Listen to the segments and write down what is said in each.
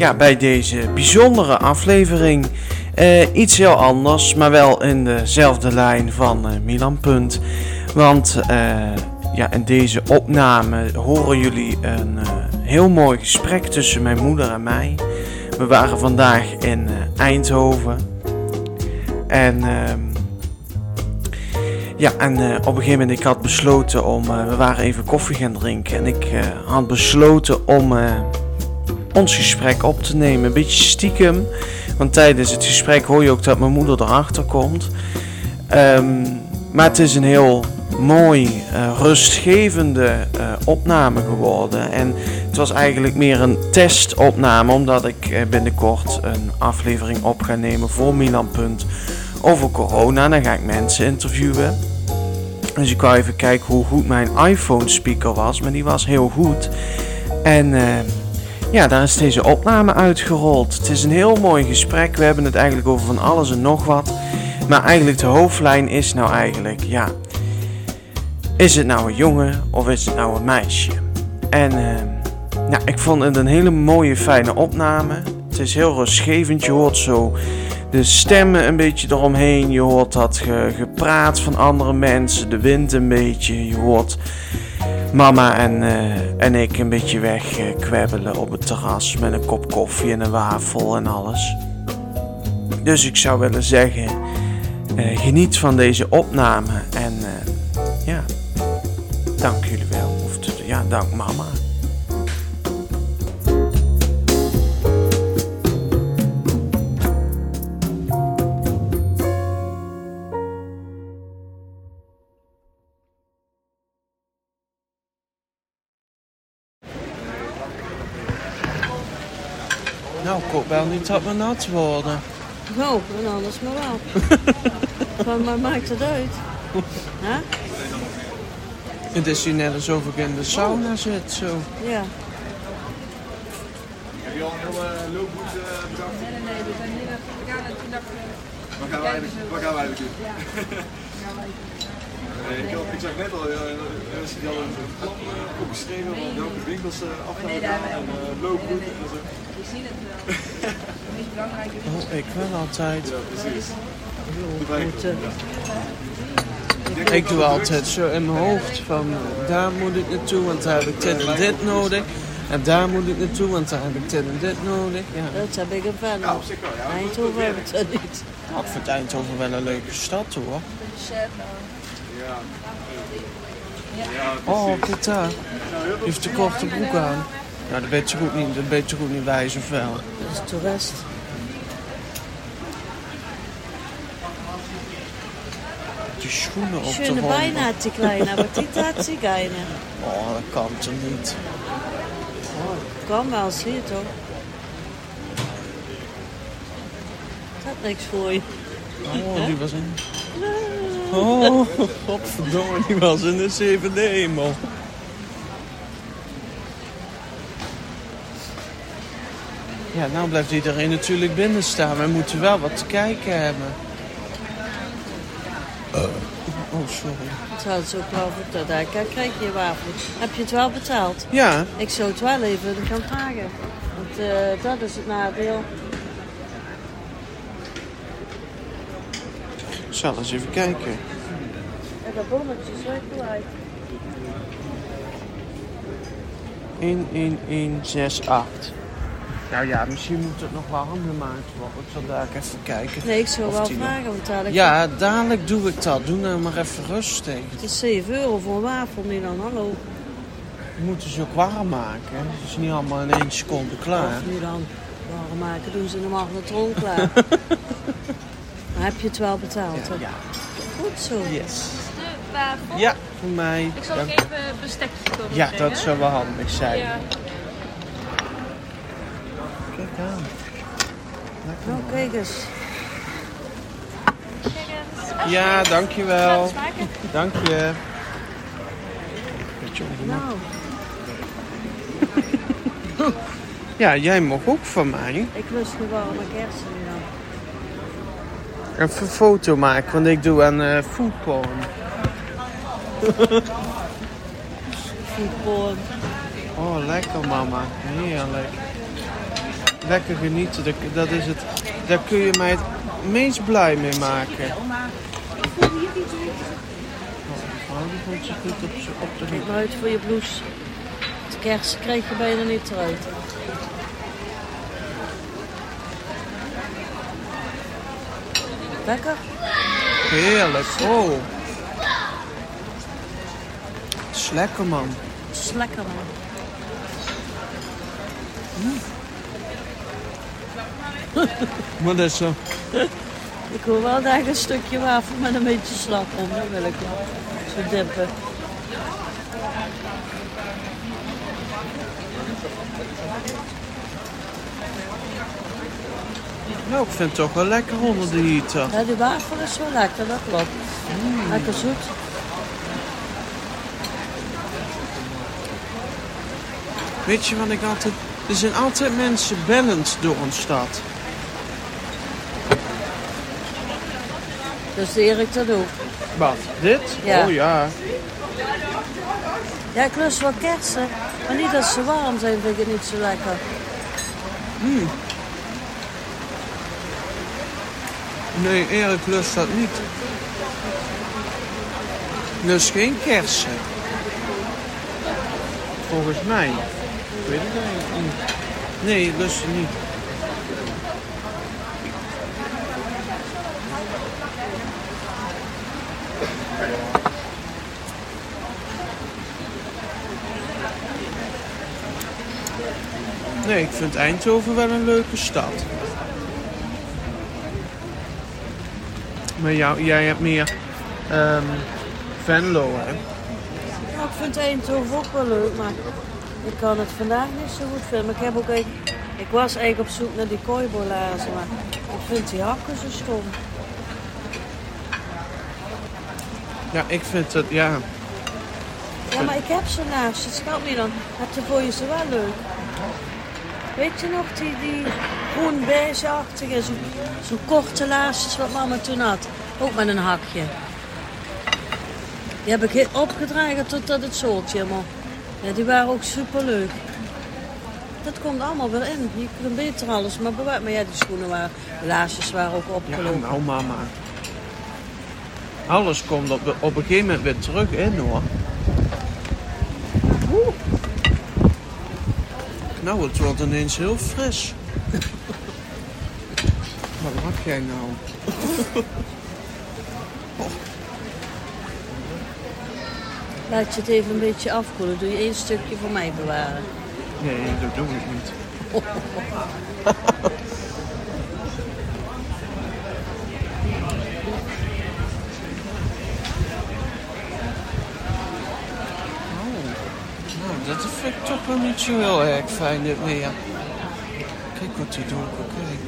ja, bij deze bijzondere aflevering. Eh, iets heel anders, maar wel in dezelfde lijn van eh, Milan Punt. Want eh, ja, in deze opname horen jullie een heel mooi gesprek tussen mijn moeder en mij. We waren vandaag in Eindhoven. En ehm, ja, en op een gegeven moment ik had besloten om, we waren even koffie gaan drinken. En ik had besloten om ons gesprek op te nemen. Een beetje stiekem. Want tijdens het gesprek hoor je ook dat mijn moeder erachter komt. Ehm, maar het is een heel mooi, eh, rustgevende eh, opname geworden. En het was eigenlijk meer een testopname, omdat ik eh, binnenkort een aflevering op ga nemen voor Milan Punt over corona. Dan ga ik mensen interviewen. Dus ik wou even kijken hoe goed mijn iPhone speaker was, maar die was heel goed. En eh, ja, daar is deze opname uitgerold. Het is een heel mooi gesprek. We hebben het eigenlijk over van alles en nog wat. Maar eigenlijk de hoofdlijn is nou eigenlijk, ja, is het nou een jongen of is het nou een meisje? En nou, ik vond het een hele mooie, fijne opname. Het is heel rustgevend. Je hoort zo de stemmen een beetje eromheen. Je hoort dat ge- gepraat van andere mensen, de wind een beetje. Je hoort mama en, eh, en ik een beetje wegkwebbelen op het terras met een kop koffie en een wafel en alles. Dus ik zou willen zeggen, eh, geniet van deze opname en eh, ja, dank jullie wel. Of ja, dank mama. Niet dat we nat worden. Nou, en anders maar wel. Van maar maakt het uit. Hè? Het is hier net alsof ik in de sauna zit, zo. Ja. Heb je al een hele loopboek uh, bedacht? Nee, nee, nee, we zijn hier naartoe gegaan en toen dachten we... Waar gaan wij eigenlijk, waar gaan wij eigenlijk doen? Nee, ik, had- zag net al, mensen die hadden een plan uh, opgeschreven van welke winkels uh, af gaan gaan en uh, loopboek en zo. We zien het wel. Is... Oh, ik wel altijd. Ja, precies. Eh, Ik doe altijd zo in mijn hoofd van daar moet ik naartoe, want daar heb ik dit en dit nodig. En daar moet ik naartoe, want daar heb ik dit en dit nodig. Ja, dat heb ik een fan. Eindhoven heb ik dat niet. ik vind Eindhoven wel een leuke stad hoor. Ja. Ja, Oh, kijk daar. Die heeft de korte broek aan. Ja, dat weet je goed niet, dat weet je goed niet wijs of wel. Dat is toerist. Schoenen op de Schöne hond. Beine hat die Kleine, aber die hat sie keine. Oh, dat kan toch niet. Kom wel, zie je toch? Dat is niks voor je. Oh, die was in... Oh, godverdomme, die was in de zevende hemel. Ja, nou blijft iedereen natuurlijk binnen staan. We moeten wel wat te kijken hebben. Oh, sorry. Het had wel verteld. Ja, Kijk, krijg je je wafel. Heb je het wel betaald? Ja, Ik zou het wel even gaan vragen. Want eh, dat is het nadeel. ik zal eens even kijken. En dat bonnetje is wel gelijk. 11168. Nou ja, misschien moet het nog wel gemaakt worden. Ik zal daar even kijken. Nee, ik zou wel nog- vragen. Want dadelijk Ja, dadelijk doe ik dat. Doe nou maar even rustig. Het is 7 euro voor een wafel, Milan. Hallo. We moeten ze ook warm maken. Het is niet allemaal in één seconde klaar. Of Milan. Waarom maken doen ze een magnetron klaar? maar heb je het wel betaald? hè? Ja. Goed zo. Yes. De wafel. Ja, voor mij. Ik zal ook Dank- even een bestekje komen Ja, brengen. dat zou wel handig zijn. Ja. Aan. Nou, kijk eens. Kijk eens. Ja, dankjewel. Dank je. Nou, Ja, jij mag ook van mij. ik lust nu warme kersen, Milan. Even een foto maken, want ik doe aan eh foodporn. Voetbal. Oh, lekker mama. Heerlijk. Lekker genieten. Dat, is het. Daar kun je mij het meest blij mee maken. Oh, die die vond zich goed op, op de uit voor je blouse. De kersen kreeg je bijna niet eruit. Lekker? Heerlijk. Oh. Het is lekker man. Het is lekker man. Maar dat is zo. Ik wil wel daar een stukje wafel met een beetje slagroom. Dat wil ik wel. Zo dippen. Nou, ik vind het toch wel lekker onder de heater. Ja, die wafel is wel lekker, dat klopt. Lekker zoet. Weet je wat ik altijd... Er zijn altijd mensen bellend door een stad. Dus de Erik dat ook. Wat? Dit? Ja. Oh ja. Ja, ik lust wel kersen. Maar niet als ze warm zijn, vind ik het niet zo lekker. Nee, Erik lust dat niet. Dus geen kersen. Volgens mij. Ik weet het eigenlijk niet. Nee, lust ze niet. Nee, ik vind Eindhoven wel een leuke stad. Maar jou, jij hebt meer ehm, Venlo, hè? Ik vind Eindhoven ook wel leuk, maar ik kan het vandaag niet zo goed vinden. Maar ik, heb ook eigenlijk, ik was eigenlijk op zoek naar die kooibolazen, maar ik vind die hakken zo stom. Ja, ik vind het, ja. Ja, maar ik heb ze naast. Het schat me dan. Maar toen vond je ze wel leuk. Weet je nog, die, die groen beige-achtige, zo'n zo korte laarsjes wat mama toen had. Ook met een hakje. Die heb ik opgedragen totdat het zooltje helemaal... Ja, die waren ook superleuk. Dat komt allemaal wel in. Je kunt beter alles maar bewaren. Maar ja, die schoenen waren... De laarsjes waren ook Ja, opgelopen. nou mama. Alles komt op, op een gegeven moment weer terug in hoor. Oeh. Nou, het wordt ineens heel fris. Wat mag jij nou? Laat je het even een beetje afkoelen. Doe je één stukje voor mij bewaren. Nee, dat doe ik niet. Oh, nou, dat wel niet zo heel erg fijn dit weer. Kijk wat hij doet, kijk.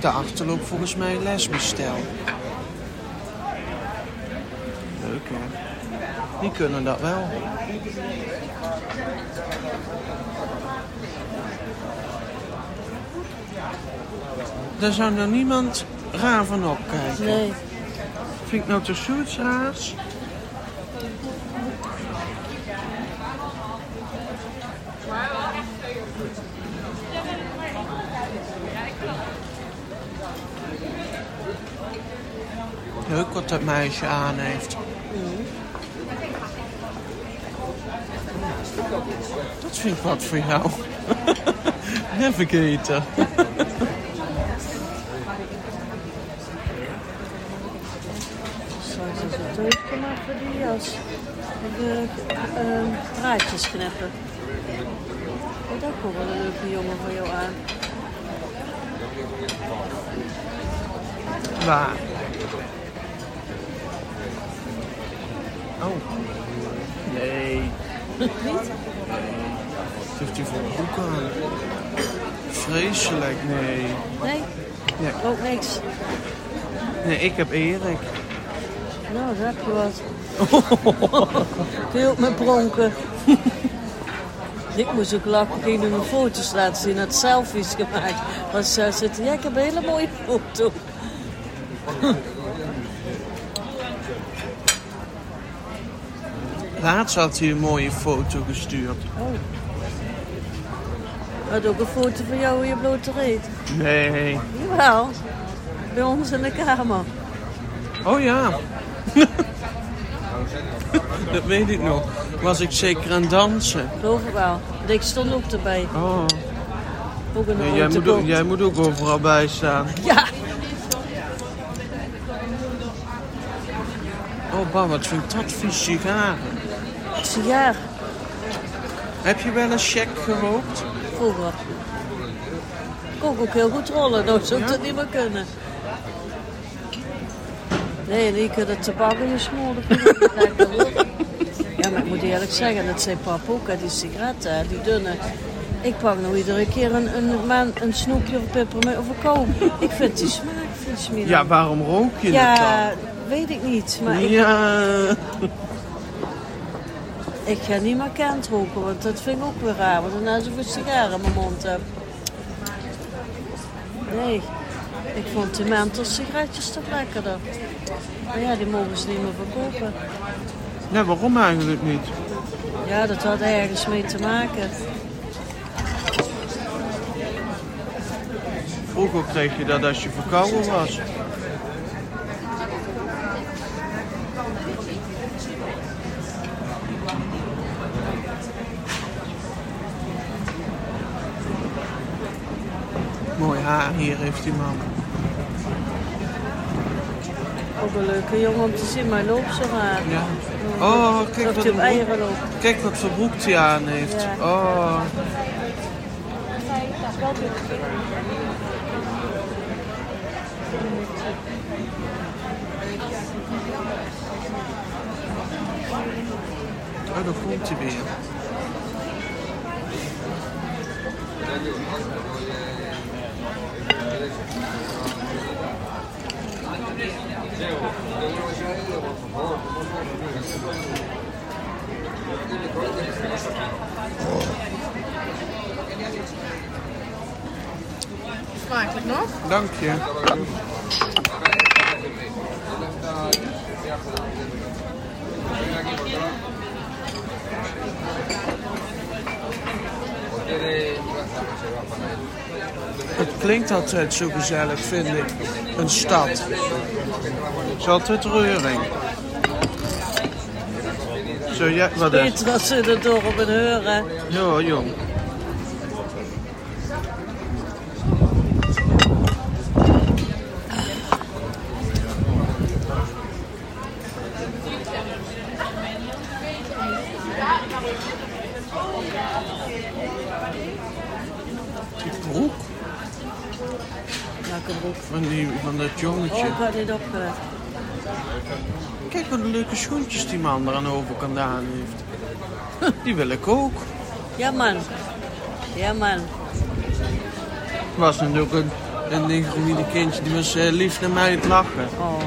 Daarachter loopt volgens mij een lesbestel. Leuk hè? Die kunnen dat wel. Daar zou er niemand raar van opkijken. Nee. Vind ik nou toch zoiets raars? Dat meisje aan heeft. Dat vind ik wat voor jou. Navigator. Is het even die jas. De ehm, draadjes knippen. Oh, dat komt wel een leuke jongen voor jou aan. Waar? Oh. Nee. Niet? Heeft hij voor aan? Vreselijk, nee. Nee? Nee. Ook niks. Nee, ik heb Erik. Nou, daar heb je wat. Ook met pronken. Ik moest ook lachen, ik mijn foto's laten zien, had selfies gemaakt. Was uh, zitten, ja, ik heb een hele mooie foto. Laatst had hij een mooie foto gestuurd. Oh, had ook een foto van jou in je blote reet. Nee. Jawel. Bij ons in de kamer. Oh ja. dat weet ik nog. Was ik zeker aan het dansen. Geloof ik wel. Ik stond ook erbij. Oh. Ook jij, moet ook, jij moet ook overal bij staan. Ja. Oh, bam, wat vind ik dat vies sigaren. Sigaar. Heb je wel een check gerookt? Vroeger. Ik kon ook heel goed rollen. Nou zou ik dat niet meer kunnen. Nee, ik had het tabak in gesmoren. Ja, maar ik moet eerlijk zeggen, dat zei pap ook, hè, die sigaretten, die dunne. Ik pak nou iedere keer een, een, maand een snoepje of peppermint of een kool. Ik vind die smaak vind smerig. Ja, waarom rook je Ja, dan? weet ik niet. Maar Ja. ik ga niet meer kent roken, want dat vind ik ook weer raar. Want daarna zoveel sigaren in mijn mond heb. Nee, ik vond de menthol sigaretjes toch lekkerder. Maar ja, die mogen ze niet meer verkopen. Ja, waarom eigenlijk niet? Ja, dat had ergens mee te maken. Vroeger kreeg je dat als je verkouden was. Hier heeft die man. Ook een leuke jongen om te zien, maar loopt zo raar. Ja. Oh, kijk wat, broek, kijk wat voor broek hij aan heeft. Ja. Oh. Oh, daar komt hij weer. Smakelijk nog? Dank je. Het klinkt altijd zo gezellig, vind ik. Een stad. Het is altijd reuring. Zo, ja, wat is Weet wat ze er dorp en horen. Ja, jong. Die broek Welke broek? van, die, van dat Oh, jongetje. ik had niet opgelet. Kijk wat leuke schoentjes die man er aan de overkant aan heeft. Die wil ik ook. Ja, man. Ja, man. was natuurlijk een, een ingegroeide kindje. Die was eh, lief naar mij het lachen. Oh.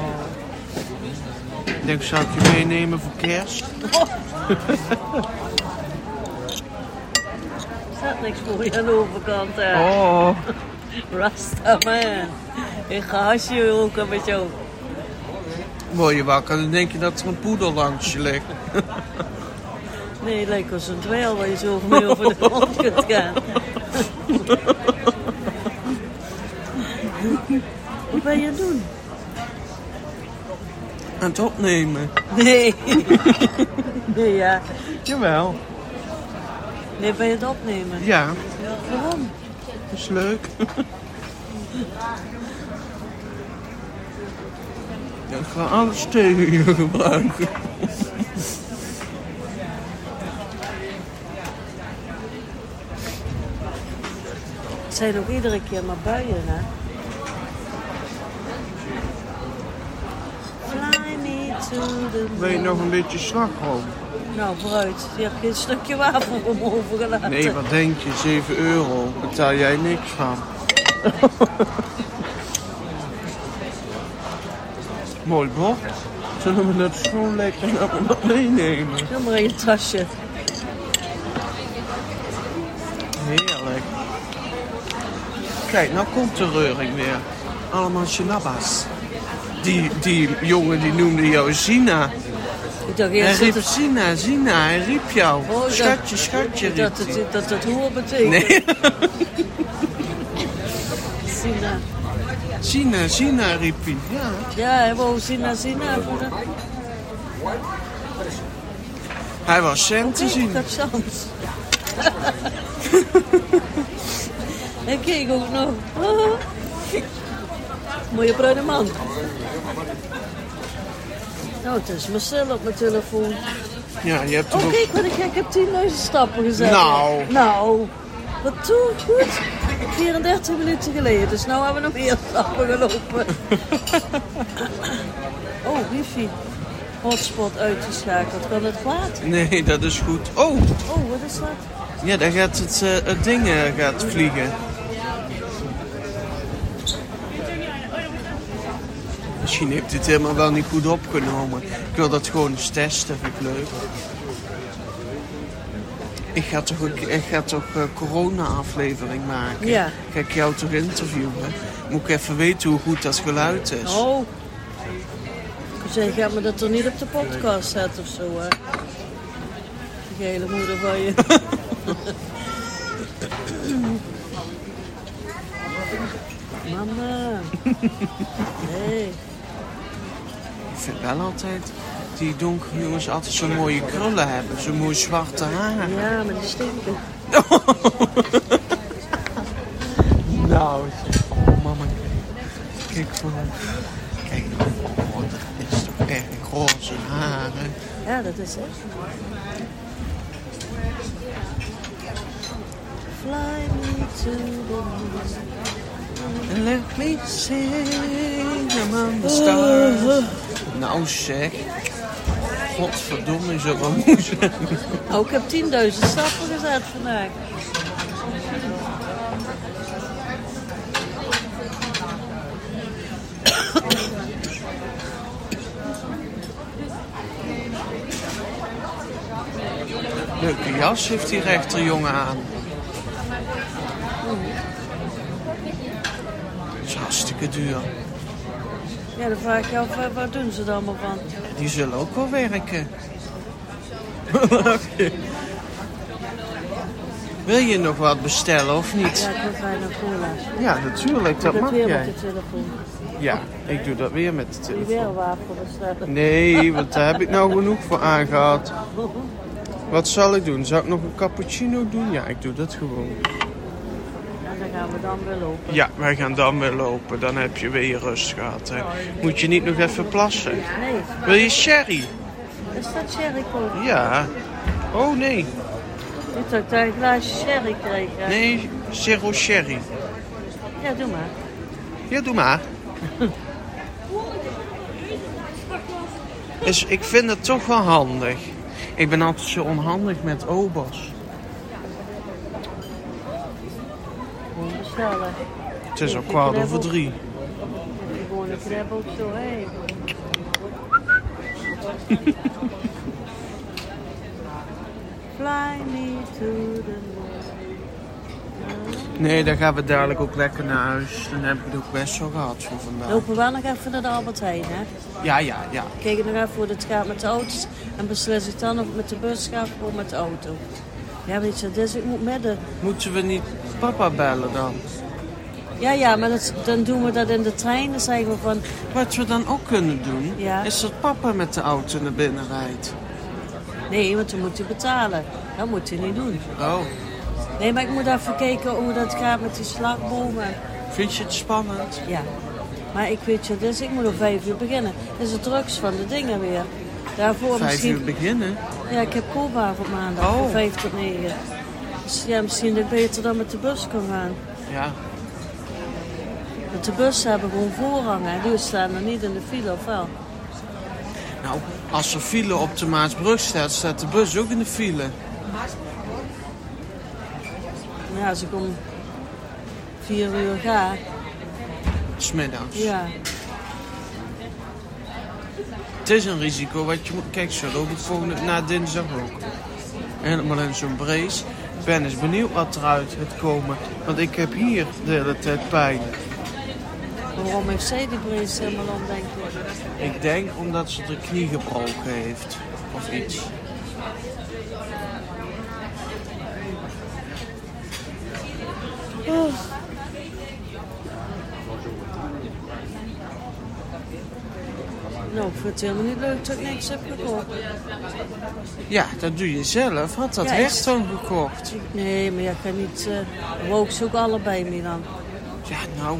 Ik denk, zou ik je meenemen voor kerst? Er niks voor je aan de overkant. Oh. Rasta man. Ik ga hasje roken met jou. Word je wakker, dan denk je dat er een poedel langs je ligt. Nee, het lijkt als een dweil waar je zo mee over de grond kunt gaan. Wat ben je aan het doen? Aan het opnemen. Nee. Nee, ja. Jawel. Nee, ben je het opnemen? Ja, Waarom? dat is leuk. Ja, ik ga alles tegen je gebruiken. Het zijn ook iedere keer maar buien, hè? Fly me to the Wil je nog een beetje slagroom? Nou, vooruit. Je hebt geen stukje wafel om overgelaten. Nee, wat denk je? 7 euro. Betaal jij niks van. Mooi bord. Zullen we dat schoonlekken en allemaal meenemen? Doe maar in je tasje. Heerlijk. Kijk, nou komt de reuring weer. Allemaal chinabas. Die, die jongen die noemde jou Zina. Ik dacht Hij riep het, Sina, Sina, hij riep jou. Oh, ik schatje, schatje, riep dat, hij. het, dat het hoer betekent. Nee, Sina. Sina, Sina, riep hij. Ja. Ja, hij wou Sina, Sina. Hij was Sam te zien. dat chance. en kijk ook nog. Mooie bruine man. Nou, het is Marcel op mijn telefoon. Ja, je hebt Oh, toch ook... kijk wat ik, ik heb 10.000 stappen gezet. Nou. Nou, wat toe, goed. 34 minuten geleden, dus nu hebben we nog meer stappen gelopen. oh, wifi. Hotspot uitgeschakeld. Kan het kwaad? Nee, dat is goed. Oh, Oh, wat is dat? ja, daar gaat het, eh, het ding eh, gaat vliegen. Misschien heeft het helemaal wel niet goed opgenomen. Ik wil dat gewoon eens testen, vind ik leuk. Ik ga toch, ik ga toch eh, corona-aflevering maken? Ja. Ga ik jou toch interviewen? Moet ik even weten hoe goed dat geluid is? Oh. Ik zei, ga me dat er niet op de podcast zetten of zo, hè? Die gele moeder van je. Mama. Nee. Ik vind wel altijd die donkere jongens altijd zo'n mooie krullen hebben. Zo'n mooi zwarte haar. Ja, maar die stinken. Nou, oh mama, kijk. Gewoon. Kijk, oh, dat is toch erg roze haren. Ja, dat is het. Fly me to the moon. Let me sing among the stars. Nou zeg. Godverdomme, is ook wel. Oh, ik heb 10.000 stappen gezet vandaag. Leuke jas heeft die rechterjongen aan. Dat is hartstikke duur. Ja, dan vraag ik je af, waar doen ze het allemaal van? Die zullen ook wel werken. Wil je nog wat bestellen of niet? Ja, ik wil fijne cola. Ja, natuurlijk, Ik dat doe mag weer jij. met de telefoon. Ja, ik doe dat weer met de weer telefoon. wafel bestellen. Nee, want daar heb ik nou genoeg voor aangehad. Wat zal ik doen? Zal ik nog een cappuccino doen? Ja, ik doe dat gewoon. Gaan we dan weer lopen. Ja, wij gaan dan weer lopen. Dan heb je weer je rust gehad. Hè. Moet je niet nog even plassen? Nee, Wil je sherry? is dat sherry cola? Ja. Oh nee. Niet dat ik daar een glaasje sherry kreeg. hè? Nee, zero sherry. Ja, doe maar. Ja, doe maar. Dus ik vind het toch wel handig. Ik ben altijd zo onhandig met obers. Het is al kwart over drie. Gewoon een zo, hé. Fly me to the moon. Nee, dan gaan we dadelijk ook lekker naar huis. Dan heb ik het ook best wel gehad voor vandaag. Lopen we wel nog even naar de Albert Heijn, hè? Ja, ja, ja. Kijk nog even hoe het gaat met de auto's. En beslis ik dan of ik met de bus ga of met de auto. Ja, weet je, dus ik moet midden. Moeten we niet papa bellen dan? Ja, ja, maar dat, dan doen we dat in de trein. Dan zeggen we van, Wat we dan ook kunnen doen, Ja. is dat papa met de auto naar binnen rijdt. nee, want dan moet hij betalen. Dat moet hij niet doen. Oh, Nee, maar ik moet even kijken hoe dat gaat met die slagbomen. vind je het spannend? Ja. Maar ik weet je, dus ik moet om vijf uur beginnen. Dat is het drugs van de dingen weer. Daarvoor Vijf misschien... uur beginnen? Ja, ik heb koolbaar op maandag Oh. van vijf tot negen. Dus ja, misschien dat ik beter dan met de bus kan gaan. Ja. Want de bussen hebben gewoon voorrang. Hè. Die staan er niet in de file, of wel? Nou, als er file op de Maasbrug staat, staat de bus ook in de file. Ja, als ik om vier uur ga, Smiddags. ja. Het is een risico wat je moet... Kijk, zo loop ik volgende... Na dinsdag ook. Helemaal in zo'n brace. Ik ben eens benieuwd wat eruit gaat komen. Want ik heb hier de hele tijd pijn. Waarom heeft zij die brace helemaal om, denk je? Ik denk omdat ze de knie gebroken heeft. Of iets. Oh. Nou, ik vind het helemaal niet leuk dat ik niks heb gekocht. Ja, dat doe je zelf. Had dat Ja, dan gekocht? Nee, maar ja, ik kan niet... Uh, woog ze ook allebei mee dan. Ja, nou.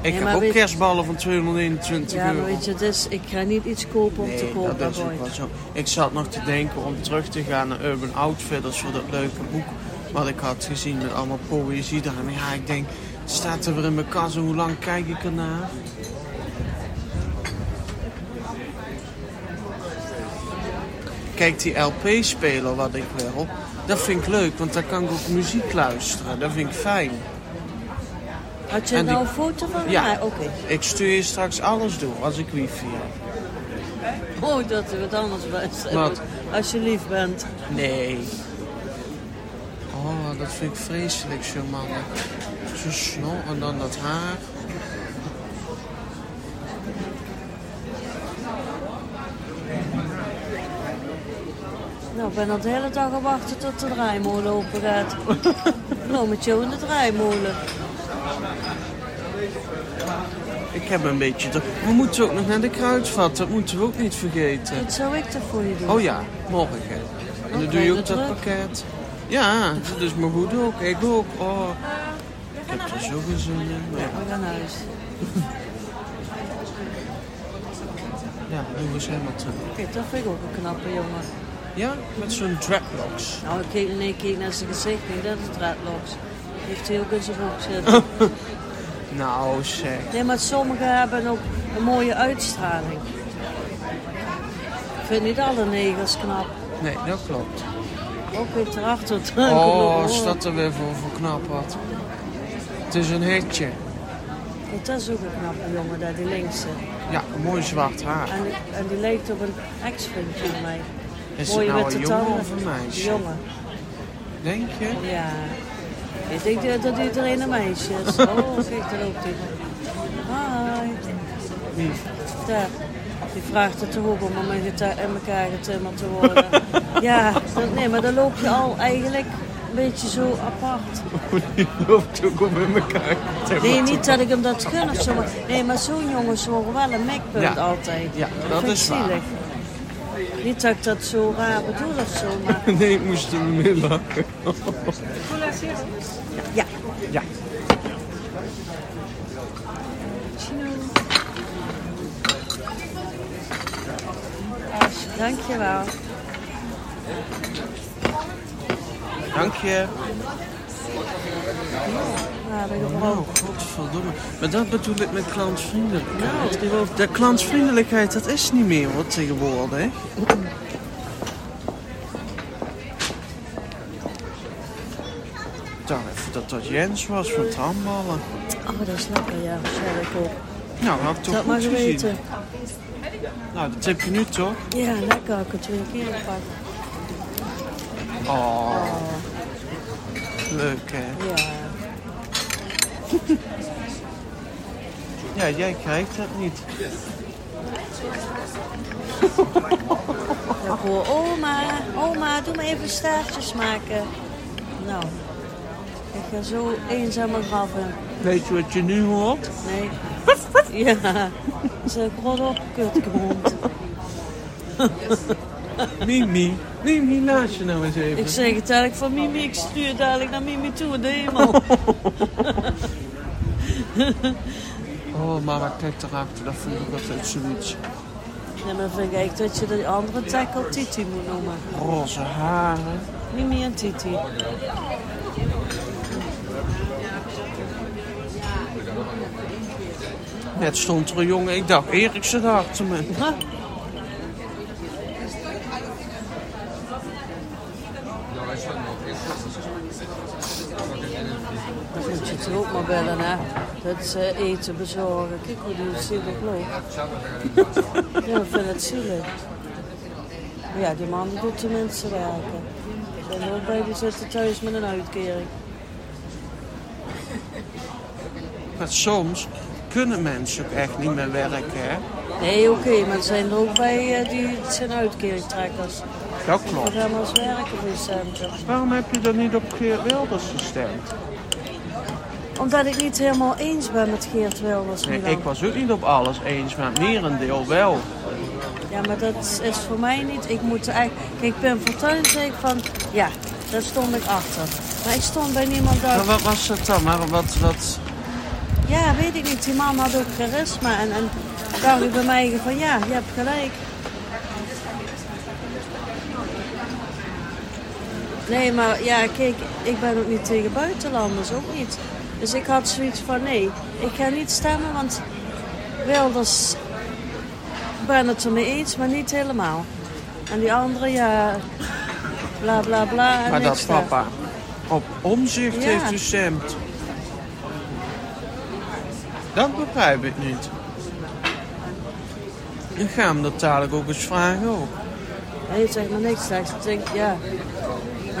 Ik Ja, heb maar ook weet- kerstballen van 221 Ja, maar euro. weet je, dus, ik ga niet iets kopen om te kopen. dat is ook wel zo. Ik zat nog te denken om terug te gaan naar Urban Outfitters voor dat leuke boek wat ik had gezien met allemaal poëzie daar. En ja, ik denk, staat er weer in mijn kast en hoe lang kijk ik ernaar? Kijk, die LP-speler wat ik wil, dat vind ik leuk, want daar kan ik ook muziek luisteren. Dat vind ik fijn. Had je En nou die- een foto van Ja. Oké. Ik stuur je straks alles door als ik wifi heb. Oh, dat er wat anders. Wat? Als je lief bent. Nee. Oh, dat vind ik vreselijk, zo mannen. Zo snel en dan dat haar. Nou, ik ben al de hele dag aan wachten tot de draaimolen open gaat. nou, met jou in de draaimolen. Ik heb een beetje... te- We moeten ook nog naar de kruidvat, dat moeten we ook niet vergeten. Wat zou ik er voor je doen? Oh ja, morgen. En dan Oké, doe je ook dat dat pakket. Ja, dat is mijn goed ook. Ik ook. Oh, ik heb er zo geen zin in. Maar We gaan naar huis. ja, Lewis Hamilton. Kijk, dat vind ik ook een knappe jongen. Ja, met zo'n dreadlocks. Nou, ik keek, nee, ik keek naar zijn gezicht niet. Dat is dreadlocks. Heeft hij ook in zijn broek zitten. Nou zeg. Nee, maar sommigen hebben ook een mooie uitstraling. Ik vind niet alle negers knap. Nee, dat klopt. Ook weet erachter. Oh, is dat er weer voor, voor knap wat. Het is een hitje. Dat is ook een knappe jongen, daar, die linkse. Ja, een mooi zwart haar. En die, en die lijkt op een ex-vriendje van mij. Is het Mooie nou een jongen tanden. of een meisje? Jongen, Denk je? ja. Ik denk dat- dat iedereen een meisje is. Oh, kijk, daar loopt hij. Hi. Wie? Daar. Die vraagt het toch ook om om in elkaar getimmerd te worden. ja, dat- nee, maar dan loop je al eigenlijk een beetje zo apart. Die loopt ook om in elkaar. Nee, niet dat ik hem dat gun of zo. Maar, nee, maar zo'n jongens horen wel een mekpunt Ja. altijd. Ja, dat is ik waar. Niet dat ik dat zo raar bedoel of zo, maar Nee, ik moest er mee lachen. ja. Ja. Dankjewel. Dank je. Ik Nou, godverdomme. Maar dat bedoel ik met klantvriendelijkheid. Nou, De klantvriendelijkheid, dat is niet meer hoor, tegenwoordig. Dan even dat dat Jens was van het handballen. Oh, dat is lekker, ja. Ik ook. Nou, had ik toch Dat goed gezien. geweten. Nou, dat heb je nu toch? Ja, lekker. Ik heb het twee keer gepakt. Oh. Leuk hè? Ja. Ja, jij krijgt het niet. Ja, ik hoor, oma, oma, doe maar even staartjes maken. Nou, ik ga zo eenzaam in. Weet je wat je nu hoort? Nee. Ja. Zeg, rot op, kutgrond. Mimi. Mimi, luister nou eens even. Ik zeg het eigenlijk van Mimi, ik stuur dadelijk naar Mimi toe de hemel. Oh, mama, kijk erachter. Dat vind ik altijd zoiets. Ja, maar dan vind ik dat je de andere tackle Titi moet noemen. Roze haren. Mimi en Titi. Net stond er een jongen, ik dacht Eriksen achter me. Huh? Dan moet je toch ook maar bellen, Dat ze eten bezorgen. Kijk hoe die zielig loopt. Ja, ik vind het zielig. Ja, die man die doet tenminste werken. Er zijn er ook bij die zitten thuis met een uitkering. Maar soms kunnen mensen ook echt niet meer werken, hè? Nee, oké, maar er zijn er ook bij eh, die het zijn uitkeringtrekkers. Dat Die klopt. gaan eens werken voor je. Waarom heb je dan niet op Geert Wilders gestemd? Omdat ik niet helemaal eens ben met Geert Wilders. Nee, ik was ook niet op alles eens, maar merendeel wel. Ja, maar dat is voor mij niet. Ik moet eigenlijk... Kijk, Pim Fortuyn zei ik van... Ja, daar stond ik achter. Maar ik stond bij niemand Maar uit. wat was dat dan? Maar wat, wat... Ja, weet ik niet. Die man had ook charisma. En, en dacht ik bij mij van... Ja, je hebt gelijk. Nee, maar ja, kijk, ik ben ook niet tegen buitenlanders, ook niet. Dus ik had zoiets van, nee, ik ga niet stemmen, want Wilders ben het ermee eens, maar niet helemaal. En die andere, ja, bla bla bla. En Maar dat daar. papa op omzicht Ja. heeft gestemd. Dat begrijp ik niet. Ik ga hem dat dadelijk ook eens vragen ook. Nee, zeg maar niks slechts. Ik denk, ja.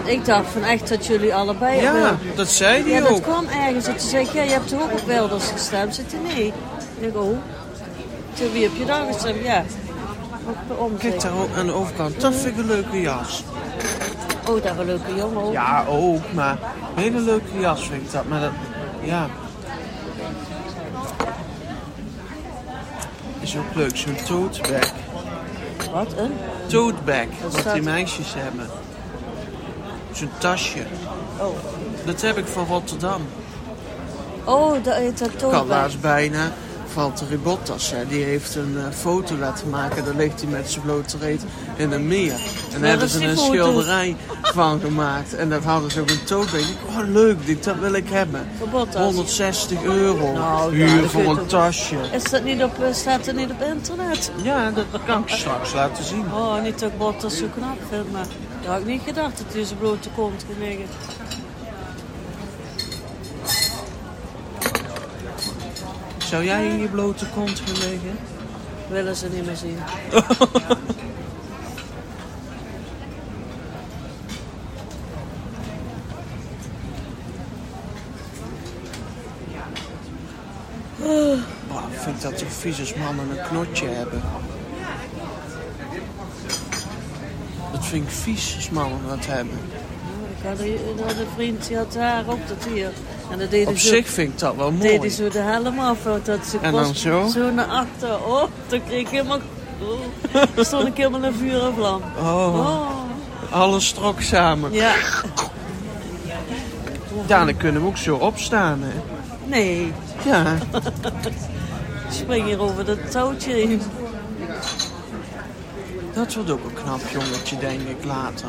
Ik dacht van echt dat jullie allebei... Ja, dat zei hij Ja, dat ook. kwam ergens. En toen zei ik, ja, je hebt toch ook op Wilders gestemd? Zit hij nee? Ik denk, oh. Toen, wie heb je dan gestemd? Ja. Kijk daar ook aan de overkant. Dat vind ik een leuke jas. Oh, daar een leuke jongen ook. Ja, ook, maar een hele leuke jas vind ik dat. Maar dat, ja. Is ook leuk, zo'n tote bag. Wat, een? Tote bag, Wat die meisjes hebben. Zo'n tasje. Oh. Dat heb ik van Rotterdam. Oh, dat heet dat laatst bijna Valtteri Bottas. Hè. Die heeft een eh, foto laten maken. Daar ligt hij met zijn blote reet in een meer. En daar hebben is ze een foto? schilderij van gemaakt. En dat hadden ze ook een bag. Ik dacht, Oh, leuk, dit, dat wil ik hebben. Voor Bottas. 160 euro. Nou, Huur voor een toch- tasje. Is dat niet op, eh, staat dat niet op internet? Ja, dat kan ik straks laten zien. Oh, niet dat ik Bottas zo knap vind, maar dat had ik niet gedacht dat zijn blote kont liggen. Zou jij in je blote kont gaan liggen? Willen ze niet meer zien. Ik vind dat de vies als mannen een knotje hebben. Dat vind ik vies als mannen dat hebben. Ik had een, ik had een vriend die had haar ook dat hier. En dat Op zo, zich vind ik dat wel mooi. zo de helm af. Dat ze En dan zo? Zo naar achter. Oh, toen kreeg ik helemaal... Oh, toen stond ik helemaal in vuur en vlam. Oh, Oh, alles strok samen. ja. Ja, dan kunnen we ook zo opstaan, hè. Nee, Ja, ik spring hier over dat touwtje heen. Dat wordt ook een knap jongetje, denk ik, later.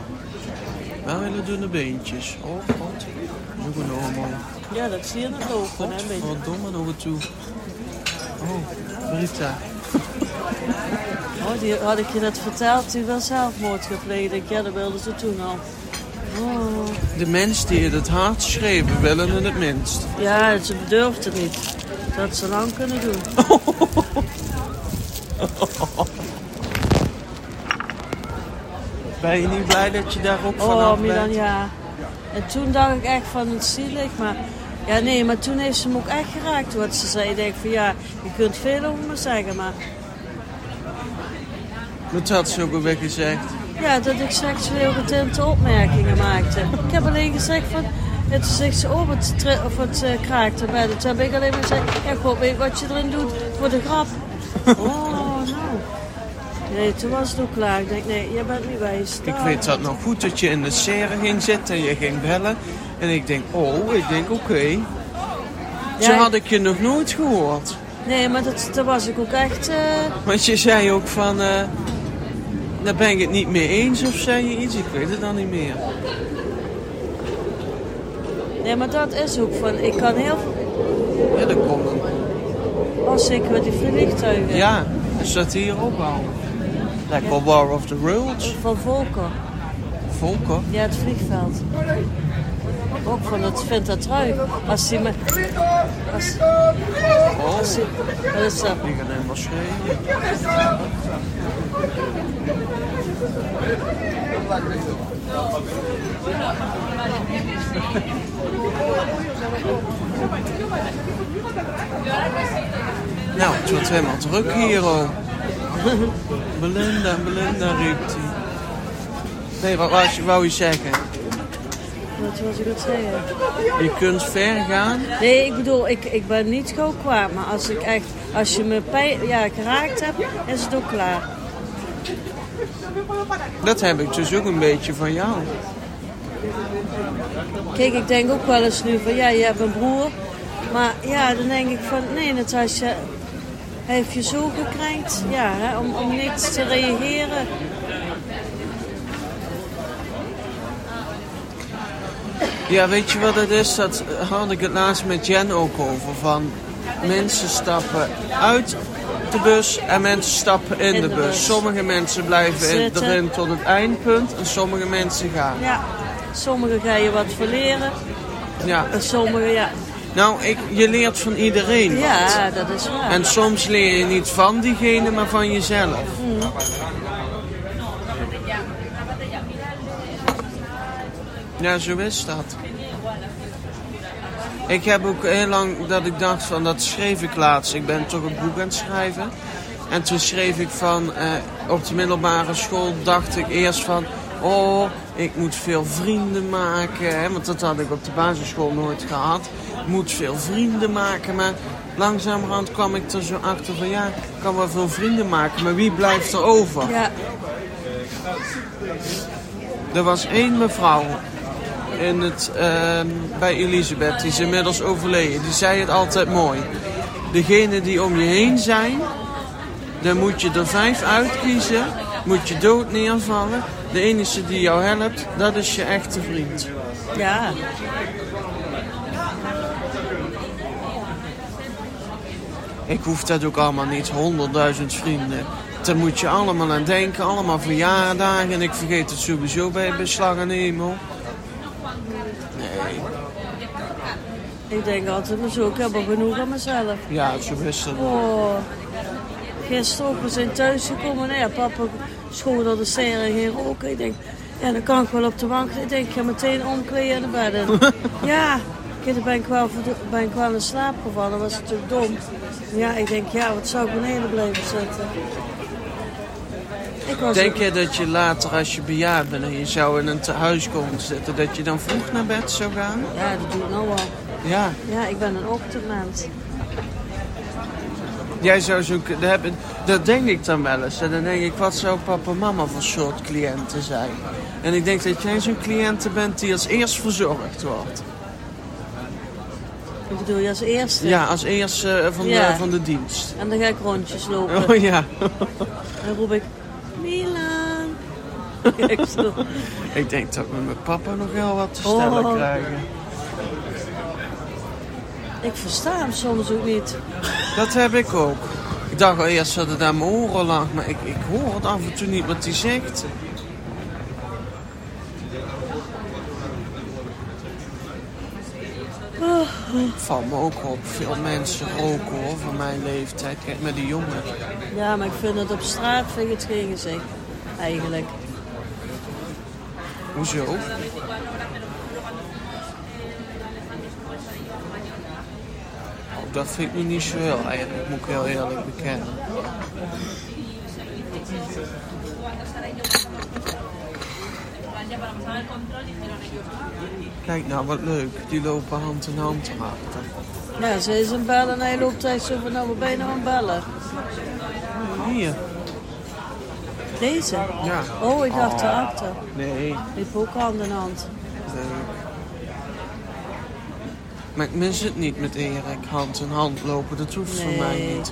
Wel hele dunne beentjes. Oh, god. Dat ook een homo. Ja, dat zie je nog lopen. Hè, beetje. Godverdomme nog toe. Oh, Rita. Oh, die had ik je net verteld, die wel zelfmoord gepleegd. Ja, dat wilden ze toen al. Oh. De mensen die het hart schreven, willen het het minst. Ja, ze durft het niet. Dat ze lang kunnen doen. Ben je niet blij dat je daar ook Oh, vanaf Milan, bent? ja. En toen dacht ik echt van het zielig, maar... Ja, nee, maar toen heeft ze me ook echt geraakt. Wat ze zei, ik denk van ja, je kunt veel over me zeggen, maar... Dat had ze ook alweer gezegd. Ja, dat ik seksueel getinte opmerkingen maakte. Ik heb alleen gezegd van... Toen zegt ze, oh, tri- of wat uh, kraakt erbij. Toen heb ik alleen maar gezegd, ja, god, weet wat je erin doet voor de grap. Oh. Nee, toen was het ook klaar. Ik denk, nee, jij bent niet wijs. Ik weet dat nog goed dat je in de serre ging zitten en je ging bellen. En ik denk, oh, ik denk, oké. Zo Ja, had ik je nog nooit gehoord. Nee, maar dat, daar was ik ook echt... eh, Want je zei ook van, eh daar ben ik het niet mee eens of zei je iets? Ik weet het dan niet meer. Nee, maar dat is ook van... Ik kan heel veel... Ja, dat komt. Oh, zeker met die vliegtuigen. Ja, is dat hier ook al? Lekker War of the Worlds. Van Volker. Volker. Ja, het vliegveld. Ook van het dat trui. Als hij me... Als, Oh, als hij, wat is dat? die gaan helemaal schreeuwen. Nou, het wordt helemaal druk hier, oh. Belinda, Belinda riep hij. Nee, wat wou je, wou je zeggen? Wat was ik aan het zeggen? Je kunt ver gaan. Nee, ik bedoel, ik, ik ben niet gewoon kwaad. Maar als, ik echt, als je me pijn, ja, geraakt hebt, is het ook klaar. Dat heb ik dus ook een beetje van jou. Kijk, ik denk ook wel eens nu van, ja, je hebt een broer. Maar ja, dan denk ik van, nee, Natasja, heeft je zo gekrenkt. Ja, hè, om, om niks te reageren. Ja, weet je wat het is? Dat had ik het laatst met Jen ook over. Van mensen stappen uit de bus en mensen stappen in, In de, bus. bus. Sommige mensen blijven Zitten. erin tot het eindpunt en sommige mensen gaan. Ja, sommigen ga je wat verleren. Ja. En sommigen, ja. Nou, ik, je leert van iedereen wat. Ja, dat is waar. En soms leer je niet van diegene, maar van jezelf. Ja, zo is dat. Ik heb ook heel lang dat ik dacht van, dat schreef ik laatst. Ik ben toch een boek aan het schrijven. En toen schreef ik van, eh, op de middelbare school dacht ik eerst van... Oh, ik moet veel vrienden maken. Hè, want dat had ik op de basisschool nooit gehad. Ik moet veel vrienden maken. Maar langzamerhand kwam ik er zo achter van... Ja, ik kan wel veel vrienden maken. Maar wie blijft er over? Ja, Er was één mevrouw in het, ehm, bij Elisabeth, die is inmiddels overleden. Die zei het altijd mooi. Degene die om je heen zijn, dan moet je er vijf uitkiezen. Moet je dood neervallen. De enige die jou helpt, dat is je echte vriend. ja. Ik hoef dat ook allemaal niet, honderdduizend vrienden. Daar moet je allemaal aan denken, allemaal verjaardagen. En ik vergeet het sowieso bij beslag en. Nee, Ik denk altijd maar zo, ik heb al genoeg aan mezelf. ja, zo is het. Oh, gisteren we zijn thuisgekomen. Nou ja, papa schoot al de serre geen roken. Ik denk, ja, dan kan ik wel op de bank. Ik denk, ik ga meteen omkleden en naar bed in. ja, dan ben ik, wel, ben ik wel in slaap gevallen. Dat was natuurlijk dom. Ja, ik denk, ja, wat zou ik beneden blijven zitten? Ik Denk je dat je later, als je bejaard bent en je zou in een tehuis komen te zitten, dat je dan vroeg naar bed zou gaan? Ja, dat doe ik nou al. Ja, Ja, ik ben een ochtendmens. Jij zou zo... Dat, heb- dat denk ik dan wel eens. En dan denk ik, wat zou papa en mama voor soort cliënten zijn? En ik denk dat jij zo'n cliënte bent die als eerst verzorgd wordt. Ik bedoel, je als eerste. Ja, als eerste van, Ja. de, van de dienst. En dan ga ik rondjes lopen. Oh ja. En dan roep ik, Milan. Ik denk dat we met papa nog wel wat te stellen Oh. krijgen. Ik versta hem soms ook niet. Dat heb ik ook. Ik dacht al eerst dat het aan mijn oren lag, maar ik, ik hoor het af en toe niet wat hij zegt. Valt me ook op. Veel mensen roken hoor, van mijn leeftijd. Kijk met die jongen. Ja, maar ik vind het op straat vind ik het geen gezicht. Eigenlijk. Hoezo? Dat vind ik niet zo heel eigenlijk, moet ik heel eerlijk bekennen. Kijk nou, wat leuk. Die lopen hand in hand erachter. Ja, ze is een bellen en hij loopt echt zo van, nou, wat ben je nou aan bellen? Hier. Deze? Ja. Oh, ik dacht erachter. Nee, Die heeft ook hand in hand. leuk. Maar ik mis het niet met Erik. Hand in hand lopen, dat hoeft voor mij niet.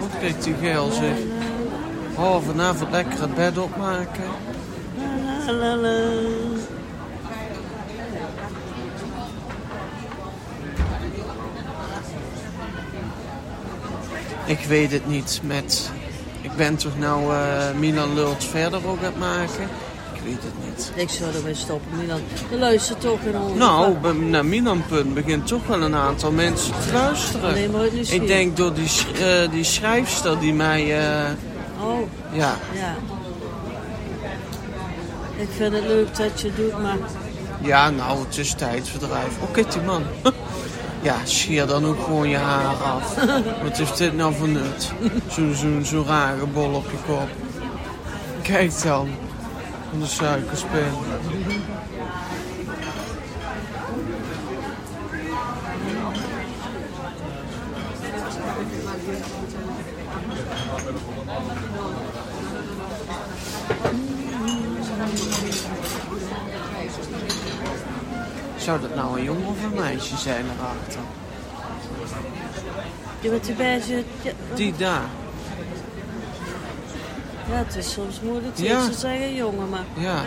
Wat kijkt die geil zeg. Oh, vanavond lekker het bed opmaken. Ik weet het niet met... Ik ben toch nou eh, Milan Lult verder ook aan het maken? Ik weet het niet. Ik zou ermee stoppen, Milan. Je luistert toch in ons. Nou, bij- naar Milan Punt begint toch wel een aantal mensen te luisteren. Alleen maar nieuwsgierig. Ik denk door die, sch- eh, die schrijfster die mij... eh, Oh, ja, ja. Ik vind het leuk dat je het doet, maar ja, nou, het is tijdsverdrijf. Oh, die man. Ja, scheer dan ook gewoon je haar af. Wat heeft dit nou voor nut? Zo'n zo, zo rare bol op je kop. Kijk dan. De suikerspin. Zou dat nou een jongen of een meisje zijn erachter? Die beige... Ja, Die daar. Ja, het is soms moeilijk Ja. te zeggen, jongen, maar... Ja.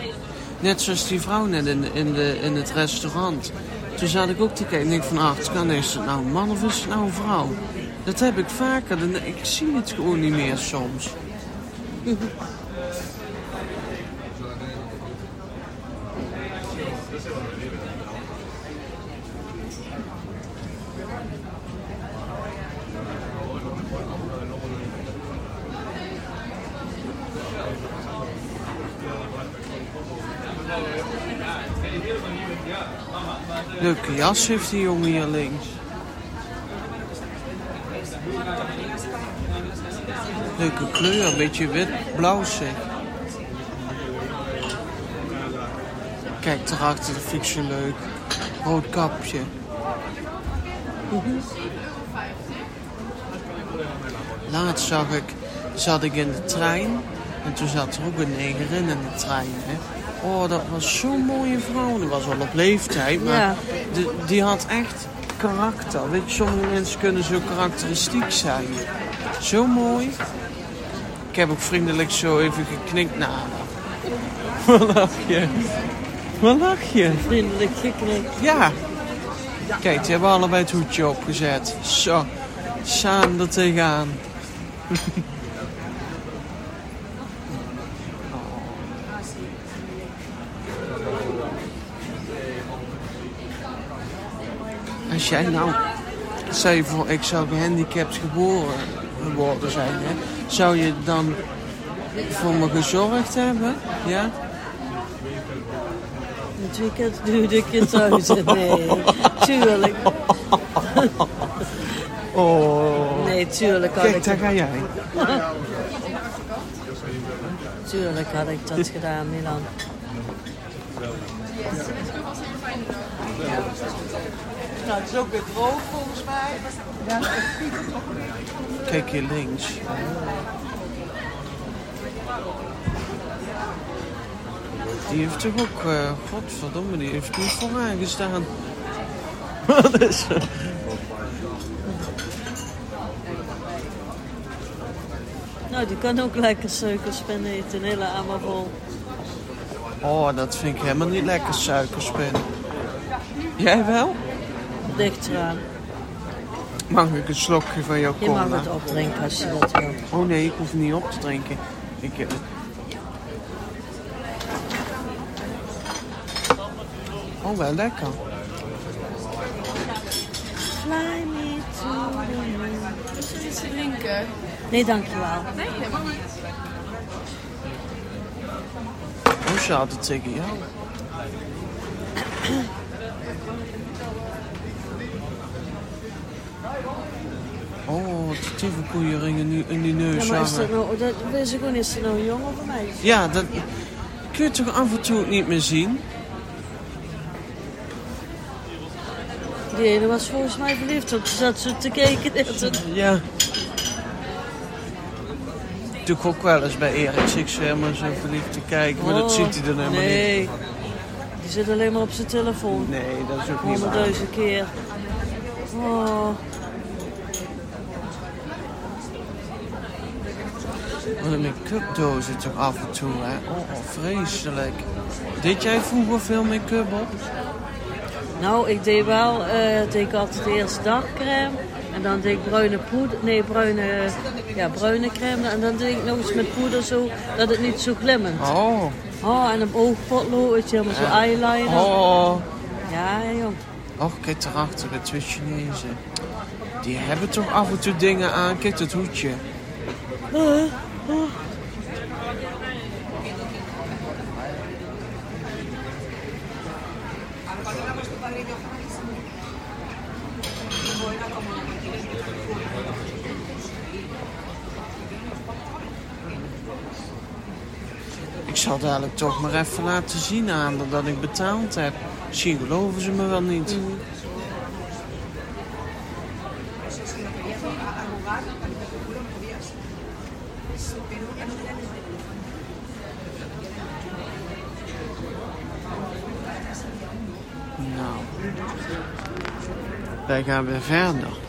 Net zoals die vrouw net in, in, de, in het restaurant. Toen zat ik ook te kijken en ik van, ach, kan is het nou een man of is het nou een vrouw? Dat heb ik vaker. dan- Ik zie het gewoon niet meer soms. Leuke jas heeft die jongen hier links. Leuke kleur, een beetje wit-blauw zeg. Kijk, daarachter, dat vind leuk. Rood kapje. Laatst zag ik, zat ik in de trein. En toen zat er ook een negerin in de trein. Hè. Oh, dat was zo'n mooie vrouw. Die was wel op leeftijd, maar Ja. die, die had echt karakter. Weet je, sommige mensen kunnen zo karakteristiek zijn. Zo mooi. Ik heb ook vriendelijk zo even geknikt naar haar. Wat lach je? Wat lach je? Vriendelijk geknikt. Ja. Kijk, die hebben allebei het hoedje opgezet. Zo. Samen er tegenaan. Als jij nou, stel je voor, ik zou gehandicapt geboren worden zijn, hè? zou je dan voor me gezorgd hebben? Ja? Het weekend duurde ik je thuis. Nee, tuurlijk. Oh. Nee, tuurlijk had Kijk, ik daar ga jij. Tuurlijk had ik dat gedaan, Milan. Nou, het is ook weer droog volgens mij. Kijk hier links. Die heeft toch ook, eh godverdomme, die heeft niet vooraan gestaan. Wat is er? Nou, die kan ook lekker suikerspin eten, een hele ammer vol. Oh, dat vind ik helemaal niet lekker, suikerspin. Jij wel? Dicht eraan. Mag ik een slokje van jouw Je mag cola? het opdrinken als je dat wil. Oh nee, ik hoef niet op te drinken. Ik, eh, Oh, wel lekker. Fly me to the moon. Wil je iets te drinken? Nee, dankjewel. Nee, helemaal niet. Hoe staat het tegen jou? Oh, wat die tyfuskoeieringen nu in die neus Ja, maar is dat nou, dat, weet je gewoon, is nou een jongen of een meisje? Ja, dat kun je toch af en toe niet meer zien? Die ene was volgens mij verliefd, want ze zat zo te kijken. Ja. Doe ik ook wel eens bij Erik Sixer, maar zo verliefd te kijken. Maar dat Oh, ziet hij dan helemaal niet. Nee, die zit alleen maar op zijn telefoon. Nee, dat is ook niet. Honderdduizend keer. Oh, Wat een make-up dozen toch af en toe, hè? Oh, vreselijk. Deed jij vroeger veel make-up op? nou, ik deed wel, eh deed ik altijd eerst dagcrème. En dan deed ik bruine poeder, nee, bruine, ja, bruine crème. En dan deed ik nog eens met poeder zo, dat het niet zo glimmend. Oh, Oh, en een oogpotloodje, met zo'n eyeliner. oh. Ja, joh. Och, kijk daarachter, de twee Chinezen. Die hebben toch af en toe dingen aan. Kijk dat hoedje. Ik zal dadelijk toch maar even laten zien aan dat ik betaald heb. Misschien geloven ze me wel niet. Nou, wij gaan weer verder.